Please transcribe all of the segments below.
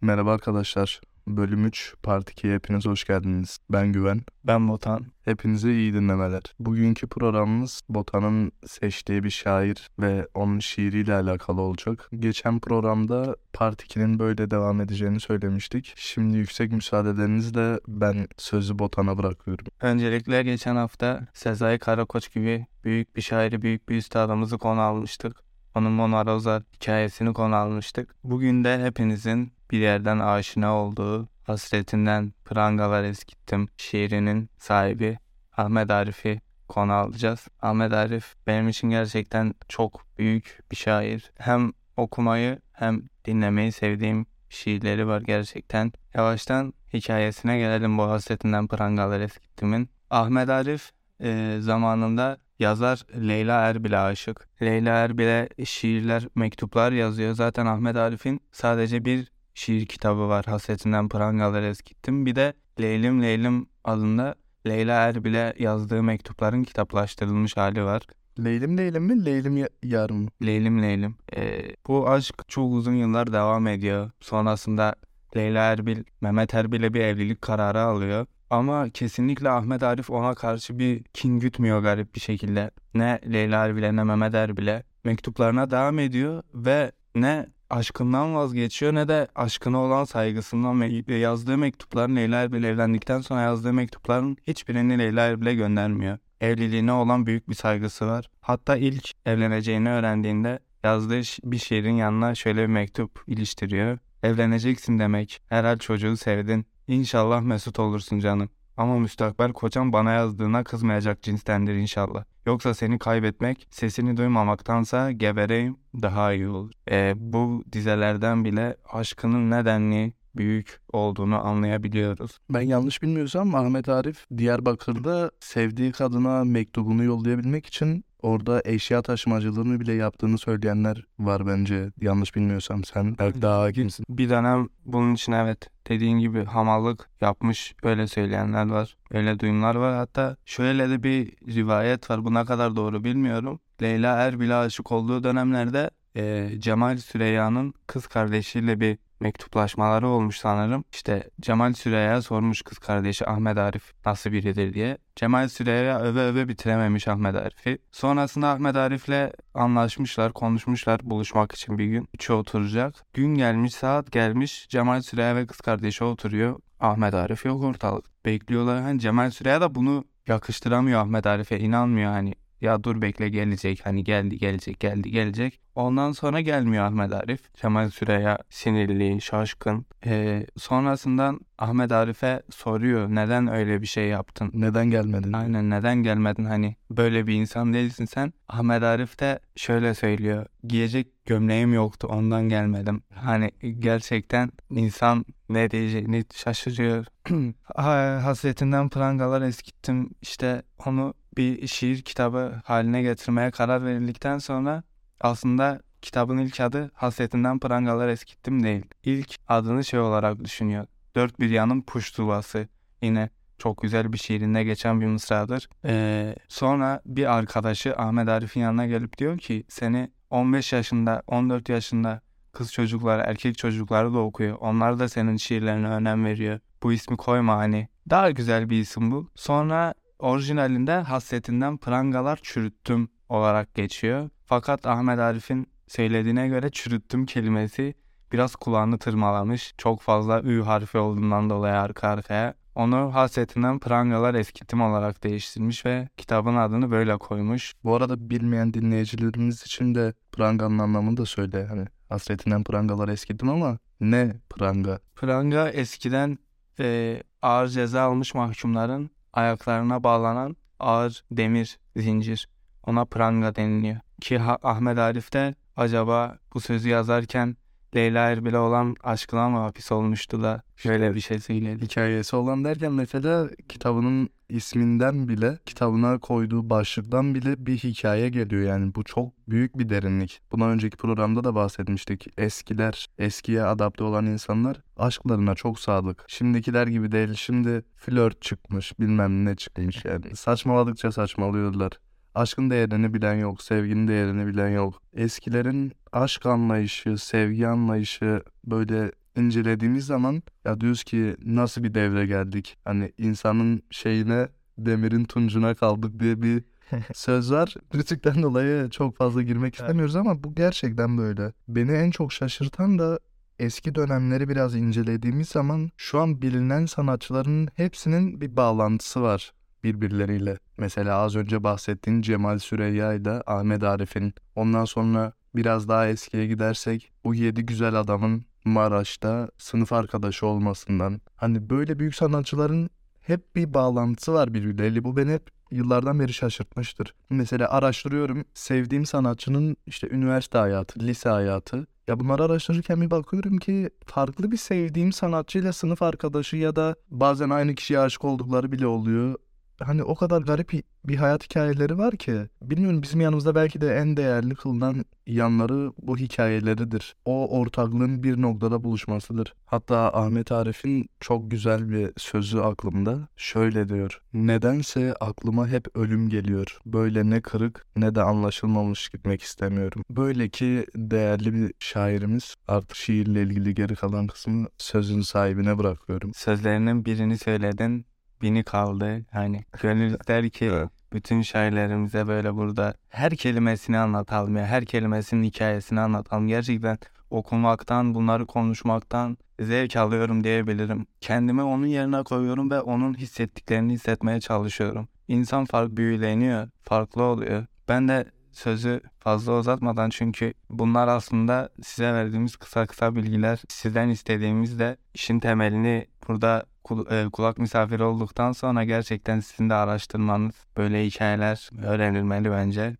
Merhaba arkadaşlar. Bölüm 3 Part 2'ye hepiniz hoş geldiniz. Ben Güven. Ben Botan. Hepinize iyi dinlemeler. Bugünkü programımız Botan'ın seçtiği bir şair ve onun şiiriyle alakalı olacak. Geçen programda Part 2'nin böyle devam edeceğini söylemiştik. Şimdi yüksek müsaadelerinizle ben sözü Botan'a bırakıyorum. Öncelikle geçen hafta Sezai Karakoç gibi büyük bir şairi, büyük bir üstadımızı konu almıştık. Onun Mona Rosa hikayesini konu almıştık. Bugün de hepinizin bir yerden aşina olduğu Hasretinden Prangalar Eskittim şiirinin sahibi Ahmet Arif'i konu alacağız. Ahmet Arif benim için gerçekten çok büyük bir şair. Hem okumayı hem dinlemeyi sevdiğim şiirleri var gerçekten. Yavaştan hikayesine gelelim bu Hasretinden Prangalar Eskittim'in. Ahmet Arif e, zamanında yazar Leyla Erbil'e aşık. Leyla Erbil'e şiirler, mektuplar yazıyor. Zaten Ahmet Arif'in sadece bir şiir kitabı var. Hasretinden prangalar eskittim. Bir de Leylim Leylim adında Leyla Erbil'e yazdığı mektupların kitaplaştırılmış hali var. Leylim Leylim mi? Leylim ya- Yar mı? Leylim Leylim. Ee, bu aşk çok uzun yıllar devam ediyor. Sonrasında Leyla Erbil, Mehmet Erbil'e bir evlilik kararı alıyor. Ama kesinlikle Ahmet Arif ona karşı bir kin gütmüyor garip bir şekilde. Ne Leyla Erbil'e ne Mehmet Erbil'e mektuplarına devam ediyor ve ne aşkından vazgeçiyor ne de aşkına olan saygısından ve yazdığı mektupların Leyla Erbil evlendikten sonra yazdığı mektupların hiçbirini Leyla Erbil'e göndermiyor. Evliliğine olan büyük bir saygısı var. Hatta ilk evleneceğini öğrendiğinde yazdığı bir şiirin yanına şöyle bir mektup iliştiriyor. Evleneceksin demek. Herhal çocuğu sevdin. İnşallah mesut olursun canım. Ama müstakbel kocan bana yazdığına kızmayacak cinstendir inşallah. Yoksa seni kaybetmek, sesini duymamaktansa gebereyim daha iyi olur. Ee, bu dizelerden bile aşkının nedenli büyük olduğunu anlayabiliyoruz. Ben yanlış bilmiyorsam Ahmet Arif Diyarbakır'da sevdiği kadına mektubunu yollayabilmek için orada eşya taşımacılığını bile yaptığını söyleyenler var bence. Yanlış bilmiyorsam sen belki daha hakimsin. Bir dönem bunun için evet dediğin gibi hamallık yapmış öyle söyleyenler var. Öyle duyumlar var. Hatta şöyle de bir rivayet var. Bu ne kadar doğru bilmiyorum. Leyla Erbil'e aşık olduğu dönemlerde e, Cemal Süreyya'nın kız kardeşiyle bir mektuplaşmaları olmuş sanırım. İşte Cemal Süreyya sormuş kız kardeşi Ahmet Arif nasıl biridir diye. Cemal Süreyya öve öve bitirememiş Ahmet Arif'i. Sonrasında Ahmet Arif'le anlaşmışlar, konuşmuşlar buluşmak için bir gün. Üçü oturacak. Gün gelmiş, saat gelmiş. Cemal Süreyya ve kız kardeşi oturuyor. Ahmet Arif yok ortalık. Bekliyorlar. Hani Cemal Süreyya da bunu yakıştıramıyor Ahmet Arif'e. inanmıyor hani. Ya dur bekle gelecek hani geldi gelecek geldi gelecek. Ondan sonra gelmiyor Ahmet Arif. Cemal Süreyya sinirli, şaşkın. Ee, sonrasından Ahmet Arif'e soruyor neden öyle bir şey yaptın? Neden gelmedin? Aynen neden gelmedin hani böyle bir insan değilsin sen. Ahmet Arif de şöyle söylüyor. Giyecek gömleğim yoktu ondan gelmedim. Hani gerçekten insan ne diyeceğini şaşırıyor. Ha- Hasretinden prangalar eskittim. İşte onu bir şiir kitabı haline getirmeye karar verildikten sonra aslında kitabın ilk adı Hasretinden prangalar eskittim değil. İlk adını şey olarak düşünüyor. Dört bir yanın puştulası. Yine çok güzel bir şiirinde geçen bir mısradır. Ee, sonra bir arkadaşı Ahmet Arif'in yanına gelip diyor ki seni 15 yaşında 14 yaşında kız çocuklar erkek çocukları da okuyor. Onlar da senin şiirlerine önem veriyor. Bu ismi koyma hani. Daha güzel bir isim bu. Sonra orijinalinde hasretinden prangalar çürüttüm olarak geçiyor. Fakat Ahmet Arif'in söylediğine göre çürüttüm kelimesi biraz kulağını tırmalamış. Çok fazla ü harfi olduğundan dolayı arka arkaya. Onu hasretinden prangalar eskittim olarak değiştirmiş ve kitabın adını böyle koymuş. Bu arada bilmeyen dinleyicilerimiz için de pranganın anlamını da söyle. Hani hasretinden prangalar eskidim ama ne pranga? Pranga eskiden e, ağır ceza almış mahkumların ayaklarına bağlanan ağır demir zincir. Ona pranga deniliyor. Ki Ahmet Arif de acaba bu sözü yazarken Leyla Erbil'e olan aşkına mı hapis olmuştu da şöyle bir şey söyledi. Hikayesi olan derken mesela kitabının isminden bile, kitabına koyduğu başlıktan bile bir hikaye geliyor yani. Bu çok büyük bir derinlik. Bundan önceki programda da bahsetmiştik. Eskiler, eskiye adapte olan insanlar aşklarına çok sadık. Şimdikiler gibi değil. Şimdi flört çıkmış, bilmem ne çıkmış yani. Saçmaladıkça saçmalıyorlar. Aşkın değerini bilen yok, sevginin değerini bilen yok. Eskilerin aşk anlayışı, sevgi anlayışı böyle incelediğimiz zaman ya diyoruz ki nasıl bir devre geldik? Hani insanın şeyine demirin tuncuna kaldık diye bir söz var. Rütük'ten dolayı çok fazla girmek istemiyoruz ama bu gerçekten böyle. Beni en çok şaşırtan da eski dönemleri biraz incelediğimiz zaman şu an bilinen sanatçıların hepsinin bir bağlantısı var birbirleriyle. Mesela az önce bahsettiğin Cemal Süreyya ile Ahmet Arif'in. Ondan sonra biraz daha eskiye gidersek bu yedi güzel adamın Maraş'ta sınıf arkadaşı olmasından. Hani böyle büyük sanatçıların hep bir bağlantısı var birbirleriyle. Bu beni hep yıllardan beri şaşırtmıştır. Mesela araştırıyorum sevdiğim sanatçının işte üniversite hayatı, lise hayatı. Ya bunları araştırırken bir bakıyorum ki farklı bir sevdiğim sanatçıyla sınıf arkadaşı ya da bazen aynı kişiye aşık oldukları bile oluyor hani o kadar garip bir hayat hikayeleri var ki bilmiyorum bizim yanımızda belki de en değerli kılınan yanları bu hikayeleridir. O ortaklığın bir noktada buluşmasıdır. Hatta Ahmet Arif'in çok güzel bir sözü aklımda. Şöyle diyor. Nedense aklıma hep ölüm geliyor. Böyle ne kırık ne de anlaşılmamış gitmek istemiyorum. Böyle ki değerli bir şairimiz. Artık şiirle ilgili geri kalan kısmı sözün sahibine bırakıyorum. Sözlerinin birini söyledin bini kaldı. Hani gönül ister ki bütün şairlerimize böyle burada her kelimesini anlatalım ya. Her kelimesinin hikayesini anlatalım. Gerçekten okumaktan, bunları konuşmaktan zevk alıyorum diyebilirim. Kendimi onun yerine koyuyorum ve onun hissettiklerini hissetmeye çalışıyorum. İnsan farklı büyüleniyor, farklı oluyor. Ben de sözü fazla uzatmadan çünkü bunlar aslında size verdiğimiz kısa kısa bilgiler. Sizden istediğimiz de işin temelini burada kulak misafiri olduktan sonra gerçekten sizin de araştırmanız, böyle hikayeler öğrenilmeli bence.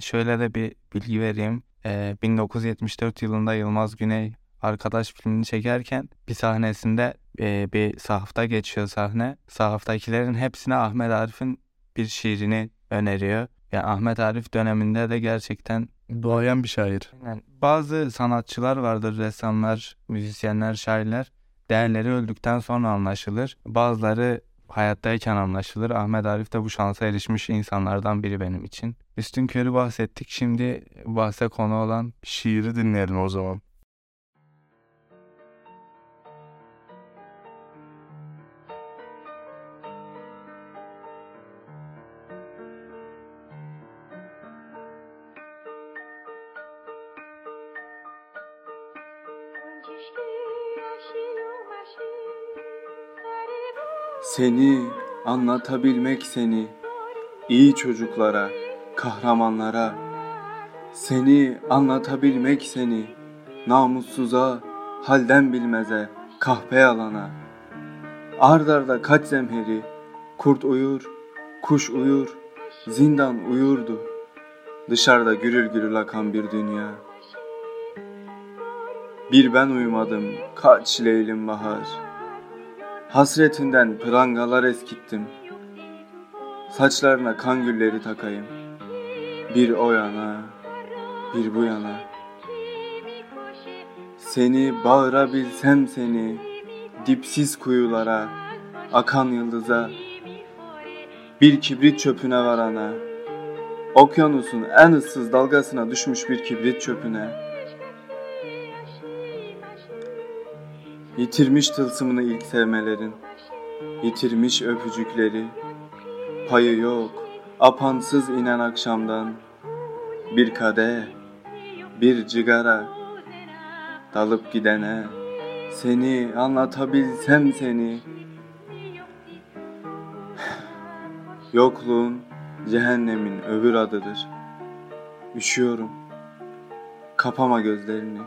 Şöyle de bir bilgi vereyim. 1974 e, yılında Yılmaz Güney arkadaş filmini çekerken bir sahnesinde e, bir sahafta geçiyor sahne. Sahaftakilerin hepsine Ahmet Arif'in bir şiirini öneriyor. Yani Ahmet Arif döneminde de gerçekten doğayan bir şair. Yani bazı sanatçılar vardır, ressamlar, müzisyenler, şairler değerleri öldükten sonra anlaşılır. Bazıları hayattayken anlaşılır. Ahmet Arif de bu şansa erişmiş insanlardan biri benim için. Üstün körü bahsettik. Şimdi bahse konu olan şiiri dinleyelim o zaman. Seni anlatabilmek seni iyi çocuklara, kahramanlara seni anlatabilmek seni namussuza, halden bilmeze, kahpe yalana ardarda kaç zemheri kurt uyur, kuş uyur, zindan uyurdu. Dışarıda gürül gürül akan bir dünya. Bir ben uyumadım, kaç leylim bahar.'' Hasretinden prangalar eskittim. Saçlarına kan gülleri takayım. Bir o yana, bir bu yana. Seni bağırabilsem seni, dipsiz kuyulara, akan yıldıza, bir kibrit çöpüne varana, okyanusun en ıssız dalgasına düşmüş bir kibrit çöpüne.'' Yitirmiş tılsımını ilk sevmelerin, yitirmiş öpücükleri, payı yok, apansız inen akşamdan, bir kade, bir cigara, dalıp gidene, seni anlatabilsem seni, yokluğun cehennemin öbür adıdır. Üşüyorum, kapama gözlerini.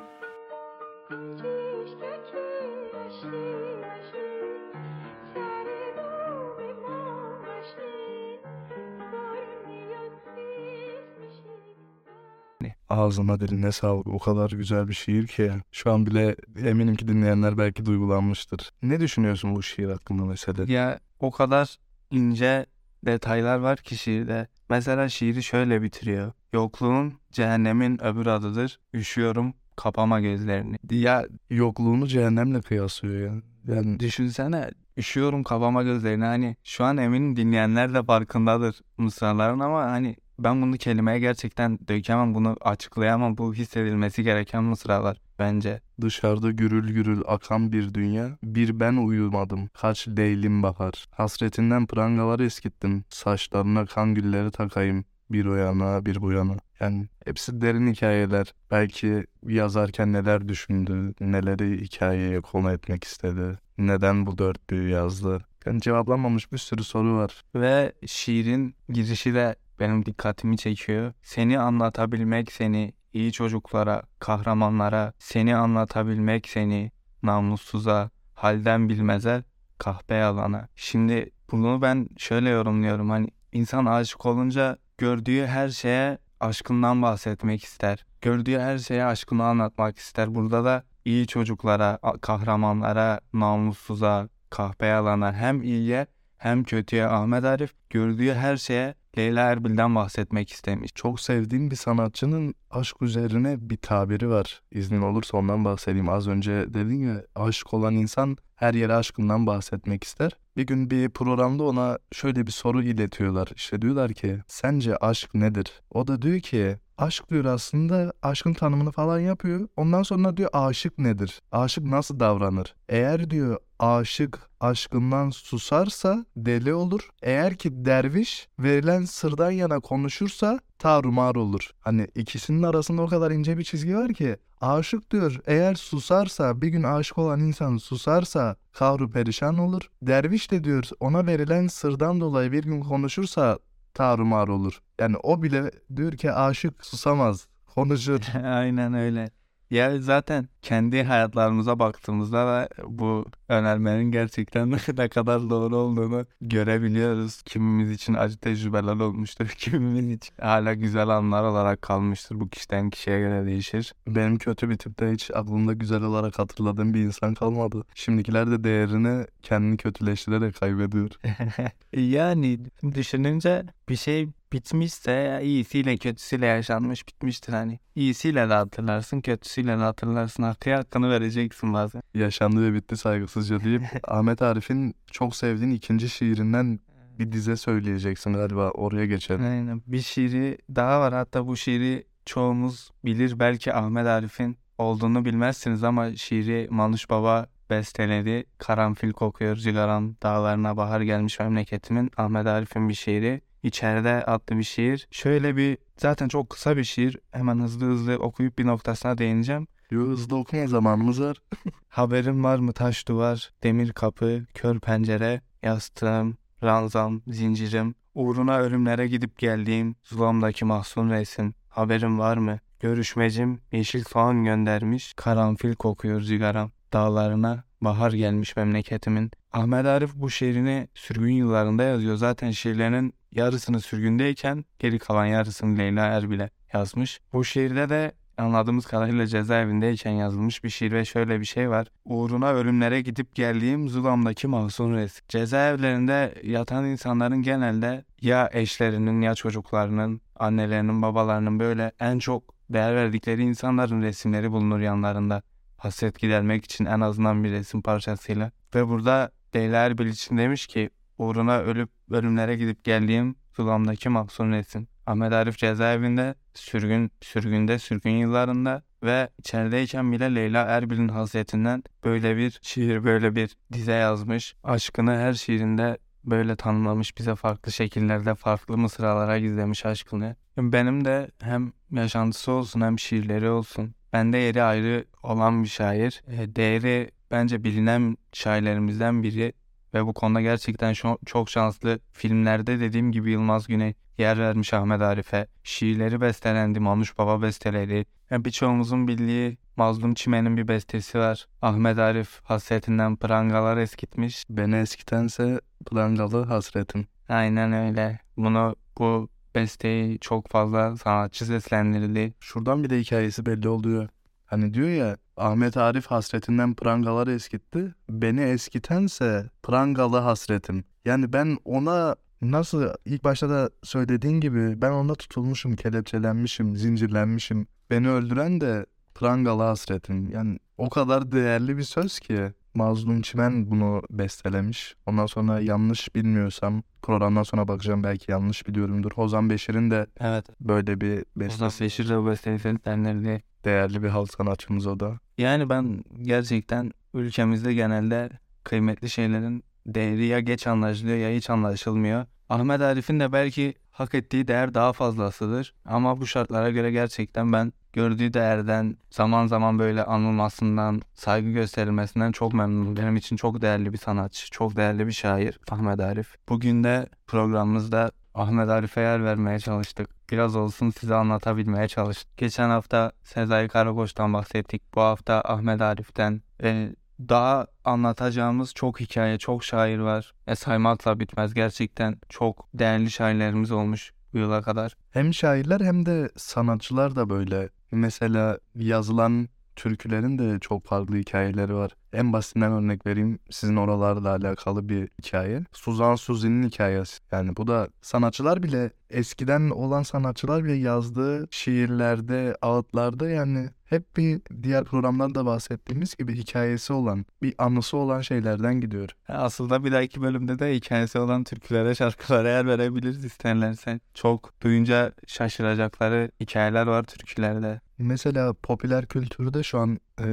Ağzıma diline sağlık. O kadar güzel bir şiir ki. Şu an bile eminim ki dinleyenler belki duygulanmıştır. Ne düşünüyorsun bu şiir hakkında mesela? Ya o kadar ince detaylar var ki şiirde. Mesela şiiri şöyle bitiriyor. Yokluğun cehennemin öbür adıdır. Üşüyorum kapama gözlerini. Ya yokluğunu cehennemle kıyaslıyor ya. Yani düşünsene üşüyorum kapama gözlerini hani şu an eminim dinleyenler de farkındadır mısraların ama hani ben bunu kelimeye gerçekten dökemem, bunu açıklayamam. Bu hissedilmesi gereken mısralar bence. Dışarıda gürül gürül akan bir dünya, bir ben uyumadım, kaç leylim bahar. Hasretinden prangalar eskittim, saçlarına kan gülleri takayım. Bir o yana bir bu yana. Yani hepsi derin hikayeler. Belki yazarken neler düşündü, neleri hikayeye konu etmek istedi. Neden bu dörtlüğü yazdı. Yani cevaplanmamış bir sürü soru var. Ve şiirin girişi de benim dikkatimi çekiyor. Seni anlatabilmek seni iyi çocuklara, kahramanlara, seni anlatabilmek seni namussuza, halden bilmeze, kahpe yalana. Şimdi bunu ben şöyle yorumluyorum. Hani insan aşık olunca gördüğü her şeye aşkından bahsetmek ister. Gördüğü her şeye aşkını anlatmak ister. Burada da iyi çocuklara, kahramanlara, namussuza, kahpe yalana hem iyiye hem kötüye Ahmet Arif gördüğü her şeye Leyla Erbil'den bahsetmek istemiş. Çok sevdiğim bir sanatçının aşk üzerine bir tabiri var. İznin olursa ondan bahsedeyim. Az önce dedin ya aşık olan insan her yere aşkından bahsetmek ister. Bir gün bir programda ona şöyle bir soru iletiyorlar. İşte diyorlar ki sence aşk nedir? O da diyor ki aşk diyor aslında aşkın tanımını falan yapıyor. Ondan sonra diyor aşık nedir? Aşık nasıl davranır? Eğer diyor aşık aşkından susarsa deli olur. Eğer ki derviş verilen sırdan yana konuşursa tarumar olur. Hani ikisinin arasında o kadar ince bir çizgi var ki aşık diyor eğer susarsa bir gün aşık olan insan susarsa kahru perişan olur. Derviş de diyor ona verilen sırdan dolayı bir gün konuşursa tarumar olur. Yani o bile diyor ki aşık susamaz, konuşur. Aynen öyle. Ya zaten kendi hayatlarımıza baktığımızda da bu önermenin gerçekten ne kadar doğru olduğunu görebiliyoruz. Kimimiz için acı tecrübeler olmuştur, kimimiz için hala güzel anlar olarak kalmıştır. Bu kişiden kişiye göre değişir. Benim kötü bir tipte hiç aklımda güzel olarak hatırladığım bir insan kalmadı. Şimdikiler de değerini kendini kötüleştirerek kaybediyor. yani düşününce bir şey bitmişse iyisiyle kötüsüyle yaşanmış bitmiştir hani. İyisiyle de hatırlarsın, kötüsüyle de hatırlarsın. Hakkı hakkını vereceksin bazen. Yaşandı ve bitti saygısızca deyip Ahmet Arif'in çok sevdiğin ikinci şiirinden bir dize söyleyeceksin galiba oraya geçelim. Aynen. Bir şiiri daha var hatta bu şiiri çoğumuz bilir belki Ahmet Arif'in olduğunu bilmezsiniz ama şiiri Manuş Baba besteledi. Karanfil kokuyor cigaram dağlarına bahar gelmiş memleketimin Ahmet Arif'in bir şiiri. İçeride adlı bir şiir. Şöyle bir zaten çok kısa bir şiir. Hemen hızlı hızlı okuyup bir noktasına değineceğim. Yo hızlı okuma zamanımız var. Haberim var mı taş duvar, demir kapı, kör pencere, yastığım, ranzam, zincirim, uğruna ölümlere gidip geldiğim zulamdaki mahzun resim. Haberim var mı? Görüşmecim yeşil soğan göndermiş, karanfil kokuyor zigaram. Dağlarına bahar gelmiş memleketimin. Ahmet Arif bu şiirini sürgün yıllarında yazıyor. Zaten şiirlerinin yarısını sürgündeyken geri kalan yarısını Leyla Erbil'e yazmış. Bu şiirde de anladığımız kadarıyla cezaevindeyken yazılmış bir şiir ve şöyle bir şey var. Uğruna ölümlere gidip geldiğim Zulam'daki mahzun resim. Cezaevlerinde yatan insanların genelde ya eşlerinin ya çocuklarının, annelerinin, babalarının böyle en çok değer verdikleri insanların resimleri bulunur yanlarında. Hasret gidermek için en azından bir resim parçasıyla. Ve burada Leyla Erbil demiş ki uğruna ölüp ölümlere gidip geldiğim Zulam'daki mahzun resim. Ahmet Arif cezaevinde, sürgün, sürgünde, sürgün yıllarında ve içerideyken bile Leyla Erbil'in hasretinden böyle bir şiir, böyle bir dize yazmış. Aşkını her şiirinde böyle tanımlamış bize farklı şekillerde, farklı mısralara gizlemiş aşkını. Benim de hem yaşantısı olsun hem şiirleri olsun. Bende yeri ayrı olan bir şair. E, değeri bence bilinen şairlerimizden biri ve bu konuda gerçekten çok şanslı. Filmlerde dediğim gibi Yılmaz Güney yer vermiş Ahmet Arif'e. Şiirleri bestelendi, Manuş Baba besteleri. Yani birçoğumuzun bildiği Mazlum Çimen'in bir bestesi var. Ahmet Arif hasretinden prangalar eskitmiş. Beni eskitense prangalı hasretim. Aynen öyle. Bunu bu besteyi çok fazla sanatçı seslendirildi. Şuradan bir de hikayesi belli oluyor. Hani diyor ya Ahmet Arif hasretinden prangaları eskitti. Beni eskitense prangalı hasretim. Yani ben ona nasıl ilk başta da söylediğin gibi ben ona tutulmuşum, kelepçelenmişim, zincirlenmişim. Beni öldüren de prangalı hasretim. Yani o kadar değerli bir söz ki Mazlum Çimen bunu bestelemiş. Ondan sonra yanlış bilmiyorsam programdan sonra bakacağım belki yanlış biliyorumdur. Ozan Beşir'in de Evet. böyle bir Ozan bestesi. Beşir de bu besteyi seslendirdi. Değerli bir halk sanatçımız o da. Yani ben gerçekten ülkemizde genelde kıymetli şeylerin değeri ya geç anlaşılıyor ya hiç anlaşılmıyor. Ahmet Arif'in de belki hak ettiği değer daha fazlasıdır. Ama bu şartlara göre gerçekten ben gördüğü değerden zaman zaman böyle anılmasından, saygı gösterilmesinden çok memnunum. Benim için çok değerli bir sanatçı, çok değerli bir şair Ahmet Arif. Bugün de programımızda Ahmet Arif'e yer vermeye çalıştık. Biraz olsun size anlatabilmeye çalıştık. Geçen hafta Sezai Karakoç'tan bahsettik. Bu hafta Ahmet Arif'ten. Ee, daha anlatacağımız çok hikaye, çok şair var. E saymakla bitmez. Gerçekten çok değerli şairlerimiz olmuş bu yıla kadar. Hem şairler hem de sanatçılar da böyle. Mesela yazılan türkülerin de çok farklı hikayeleri var. En basitinden örnek vereyim. Sizin oralarla alakalı bir hikaye. Suzan Suzi'nin hikayesi. Yani bu da sanatçılar bile eskiden olan sanatçılar bile yazdığı şiirlerde, ağıtlarda yani hep bir diğer programlarda bahsettiğimiz gibi hikayesi olan, bir anısı olan şeylerden gidiyor. Aslında bir dahaki bölümde de hikayesi olan türkülere, şarkılara yer verebiliriz isterlerse. Çok duyunca şaşıracakları hikayeler var türkülerde. Mesela popüler kültürde şu an e,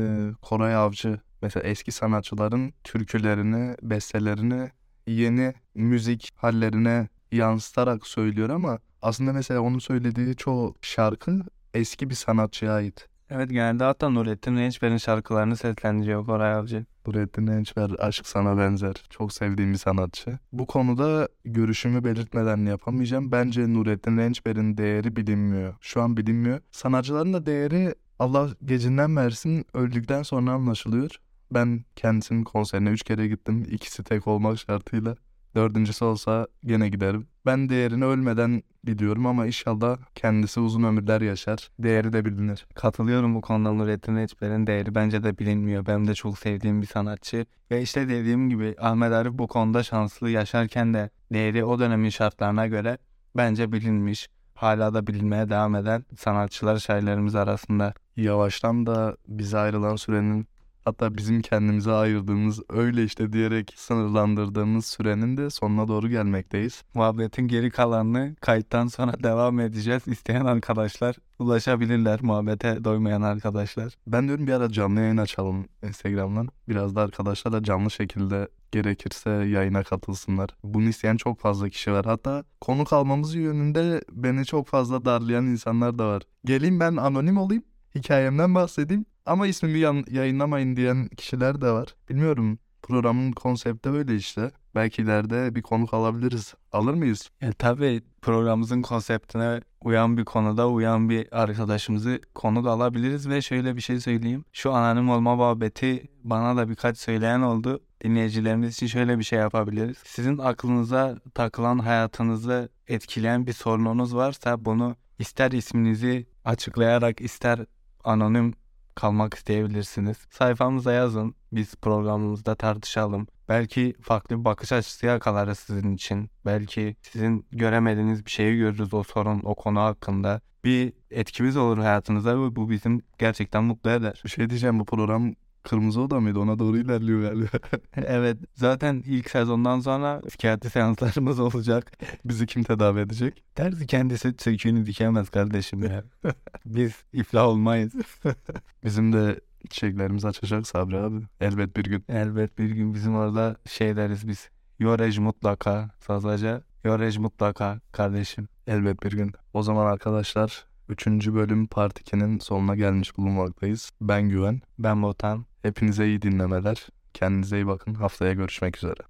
Koray Avcı mesela eski sanatçıların türkülerini, bestelerini yeni müzik hallerine yansıtarak söylüyor ama aslında mesela onun söylediği çoğu şarkı eski bir sanatçıya ait. Evet genelde hatta Nurettin Rençber'in şarkılarını seslendiriyor Koray Avcı. Nurettin Ençber Aşk Sana Benzer. Çok sevdiğim bir sanatçı. Bu konuda görüşümü belirtmeden yapamayacağım. Bence Nurettin Rençber'in değeri bilinmiyor. Şu an bilinmiyor. Sanatçıların da değeri Allah gecinden versin öldükten sonra anlaşılıyor. Ben kendisinin konserine üç kere gittim. İkisi tek olmak şartıyla. Dördüncüsü olsa gene giderim. Ben değerini ölmeden biliyorum ama inşallah kendisi uzun ömürler yaşar. Değeri de bilinir. Katılıyorum bu konuda Nurettin Rençber'in değeri bence de bilinmiyor. Benim de çok sevdiğim bir sanatçı. Ve işte dediğim gibi Ahmet Arif bu konuda şanslı yaşarken de değeri o dönemin şartlarına göre bence bilinmiş. Hala da bilinmeye devam eden sanatçılar şairlerimiz arasında. yavaştan da bize ayrılan sürenin hatta bizim kendimize ayırdığımız öyle işte diyerek sınırlandırdığımız sürenin de sonuna doğru gelmekteyiz. Muhabbetin geri kalanını kayıttan sonra devam edeceğiz. İsteyen arkadaşlar ulaşabilirler muhabbete doymayan arkadaşlar. Ben diyorum bir ara canlı yayın açalım Instagram'dan. Biraz da arkadaşlar da canlı şekilde gerekirse yayına katılsınlar. Bunu isteyen çok fazla kişi var. Hatta konuk almamız yönünde beni çok fazla darlayan insanlar da var. Geleyim ben anonim olayım, hikayemden bahsedeyim ama ismimi yan- yayınlamayın diyen kişiler de var. Bilmiyorum programın konsepti öyle işte. Belki ileride bir konuk alabiliriz. Alır mıyız? E tabii programımızın konseptine uyan bir konuda uyan bir arkadaşımızı konuk alabiliriz ve şöyle bir şey söyleyeyim. Şu anonim olma muhabbeti bana da birkaç söyleyen oldu. Dinleyicilerimiz için şöyle bir şey yapabiliriz. Sizin aklınıza takılan hayatınızı etkileyen bir sorununuz varsa bunu ister isminizi açıklayarak ister anonim kalmak isteyebilirsiniz. Sayfamıza yazın. Biz programımızda tartışalım. Belki farklı bir bakış açısı yakalarız sizin için. Belki sizin göremediğiniz bir şeyi görürüz o sorun, o konu hakkında. Bir etkimiz olur hayatınıza ve bu bizim gerçekten mutlu eder. Bir şey diyeceğim bu program Kırmızı Oda mıydı? Ona doğru ilerliyor galiba. evet zaten ilk sezondan sonra psikiyatri seanslarımız olacak. Bizi kim tedavi edecek? Terzi kendisi söküğünü dikemez kardeşim ya. Biz iflah olmayız. Bizim de çiçeklerimiz açacak Sabri abi. Elbet bir gün. Elbet bir gün bizim orada şey deriz biz. Yorej mutlaka sazaca. Yorej mutlaka kardeşim. Elbet bir gün. O zaman arkadaşlar 3. bölüm Part 2'nin sonuna gelmiş bulunmaktayız. Ben Güven. Ben Botan. Hepinize iyi dinlemeler. Kendinize iyi bakın. Haftaya görüşmek üzere.